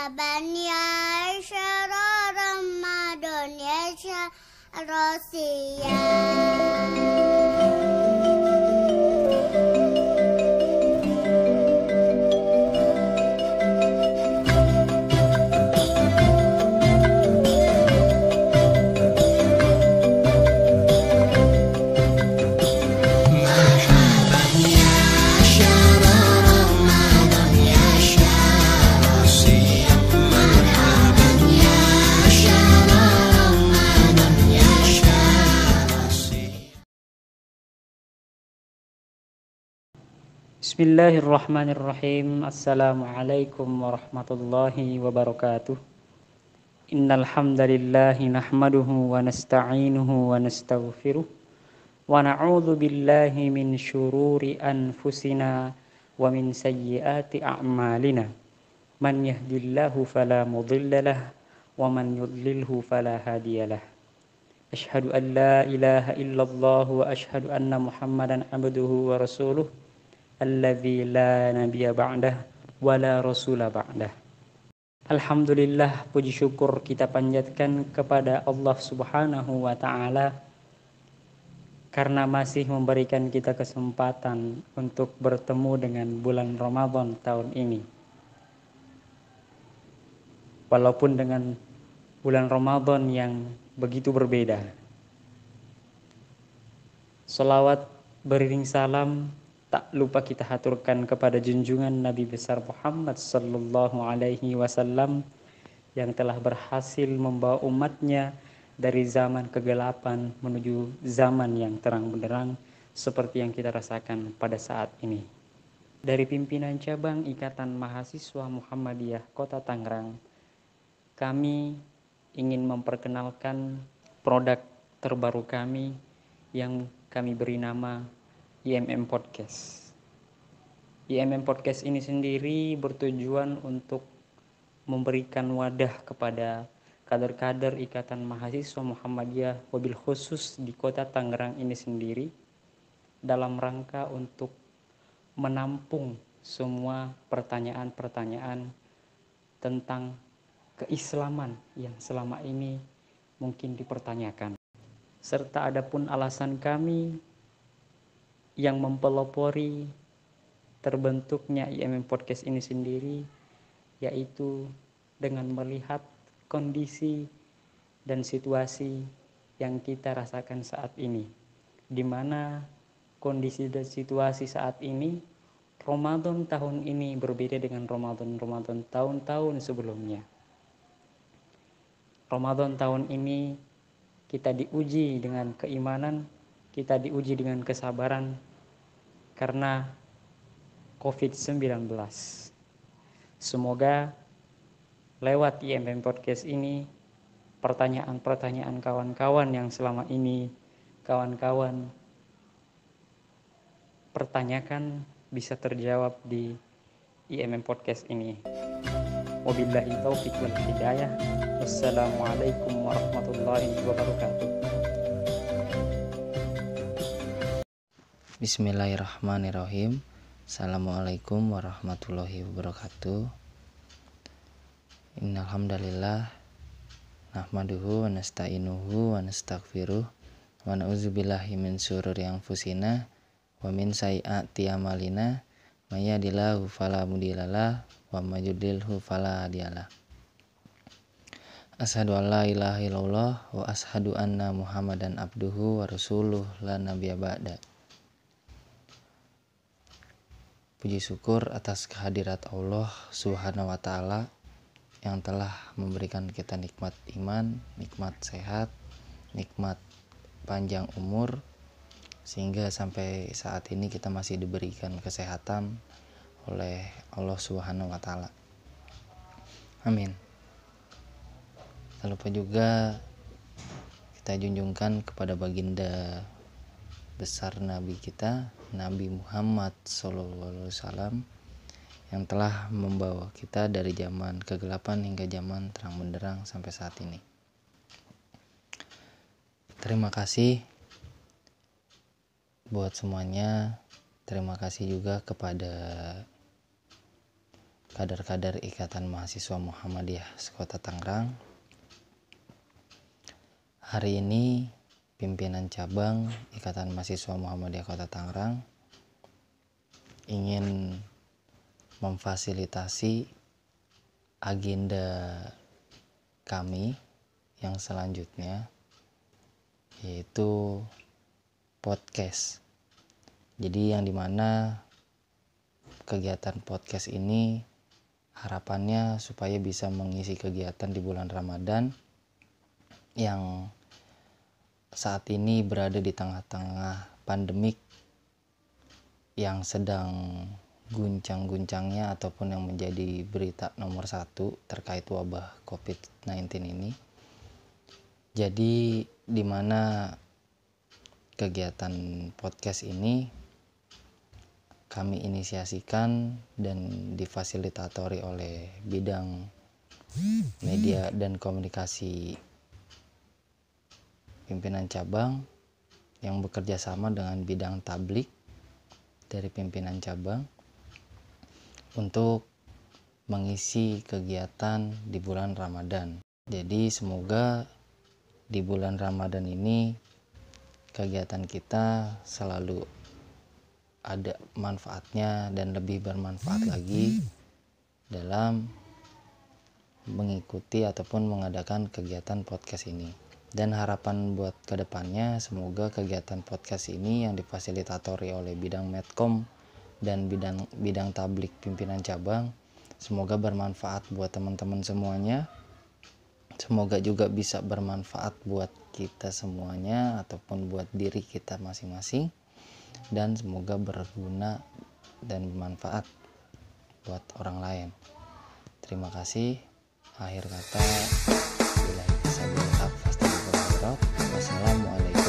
مرحبا يا شهر رمضان يا شهر Bismillahirrahmanirrahim. Assalamualaikum warahmatullahi wabarakatuh. Innal hamdalillahi nahmaduhu wa nasta'inuhu wa nastaghfiruh wa na'udzu billahi min syururi anfusina wa min sayyiati a'malina. Man yahdillahu fala mudhillalah wa man yudlilhu fala hadiyalah Ashhadu an la ilaha illallah wa ashhadu anna Muhammadan abduhu wa rasuluh alladzi la nabiyya ba'dah wa la rasula. Alhamdulillah puji syukur kita panjatkan kepada Allah Subhanahu wa taala karena masih memberikan kita kesempatan untuk bertemu dengan bulan Ramadan tahun ini. Walaupun dengan bulan Ramadan yang begitu berbeda. Salawat beriring salam tak lupa kita haturkan kepada junjungan Nabi besar Muhammad sallallahu alaihi wasallam yang telah berhasil membawa umatnya dari zaman kegelapan menuju zaman yang terang benderang seperti yang kita rasakan pada saat ini. Dari pimpinan cabang Ikatan Mahasiswa Muhammadiyah Kota Tangerang, kami ingin memperkenalkan produk terbaru kami yang kami beri nama IMM Podcast. IMM Podcast ini sendiri bertujuan untuk memberikan wadah kepada kader-kader Ikatan Mahasiswa Muhammadiyah wabil khusus di kota Tangerang ini sendiri dalam rangka untuk menampung semua pertanyaan-pertanyaan tentang keislaman yang selama ini mungkin dipertanyakan. Serta adapun alasan kami yang mempelopori terbentuknya IMM Podcast ini sendiri yaitu dengan melihat kondisi dan situasi yang kita rasakan saat ini di mana kondisi dan situasi saat ini Ramadan tahun ini berbeda dengan Ramadan-Ramadan tahun-tahun sebelumnya. Ramadan tahun ini kita diuji dengan keimanan kita diuji dengan kesabaran karena COVID-19. Semoga lewat IMM Podcast ini pertanyaan-pertanyaan kawan-kawan yang selama ini kawan-kawan pertanyakan bisa terjawab di IMM Podcast ini. Wabillahi taufiq wal hidayah. Wassalamualaikum warahmatullahi wabarakatuh. Bismillahirrahmanirrahim. Assalamualaikum warahmatullahi wabarakatuh. Innalhamdalillah Nahmaduhu wa nasta'inuhu wa nasta'gfiruh Wa na'udzubillahi min sururi anfusina Wa min sayi'ati amalina. Mayadillahu falamudilalah Wa majudilhu falahadiyalah Ashadu an la ilaha illallah Wa ashadu anna muhammadan abduhu wa rasuluh la nabiya ba'da Puji syukur atas kehadirat Allah Subhanahu wa taala yang telah memberikan kita nikmat iman, nikmat sehat, nikmat panjang umur sehingga sampai saat ini kita masih diberikan kesehatan oleh Allah Subhanahu wa taala. Amin. Tak lupa juga kita junjungkan kepada baginda besar Nabi kita Nabi Muhammad SAW yang telah membawa kita dari zaman kegelapan hingga zaman terang benderang sampai saat ini. Terima kasih buat semuanya. Terima kasih juga kepada kader-kader Ikatan Mahasiswa Muhammadiyah Sekota Tangerang. Hari ini pimpinan cabang Ikatan Mahasiswa Muhammadiyah Kota Tangerang ingin memfasilitasi agenda kami yang selanjutnya yaitu podcast. Jadi yang di mana kegiatan podcast ini harapannya supaya bisa mengisi kegiatan di bulan Ramadan yang saat ini berada di tengah-tengah pandemik yang sedang guncang-guncangnya ataupun yang menjadi berita nomor satu terkait wabah COVID-19 ini. Jadi di mana kegiatan podcast ini kami inisiasikan dan difasilitatori oleh bidang media dan komunikasi pimpinan cabang yang bekerja sama dengan bidang tablik dari pimpinan cabang untuk mengisi kegiatan di bulan Ramadan. Jadi semoga di bulan Ramadan ini kegiatan kita selalu ada manfaatnya dan lebih bermanfaat lagi dalam mengikuti ataupun mengadakan kegiatan podcast ini. Dan harapan buat ke depannya semoga kegiatan podcast ini yang difasilitatori oleh bidang Medcom dan bidang bidang tablik pimpinan cabang semoga bermanfaat buat teman-teman semuanya. Semoga juga bisa bermanfaat buat kita semuanya ataupun buat diri kita masing-masing. Dan semoga berguna dan bermanfaat buat orang lain. Terima kasih. Akhir kata bila wabarakatuh. Wassalamualaikum.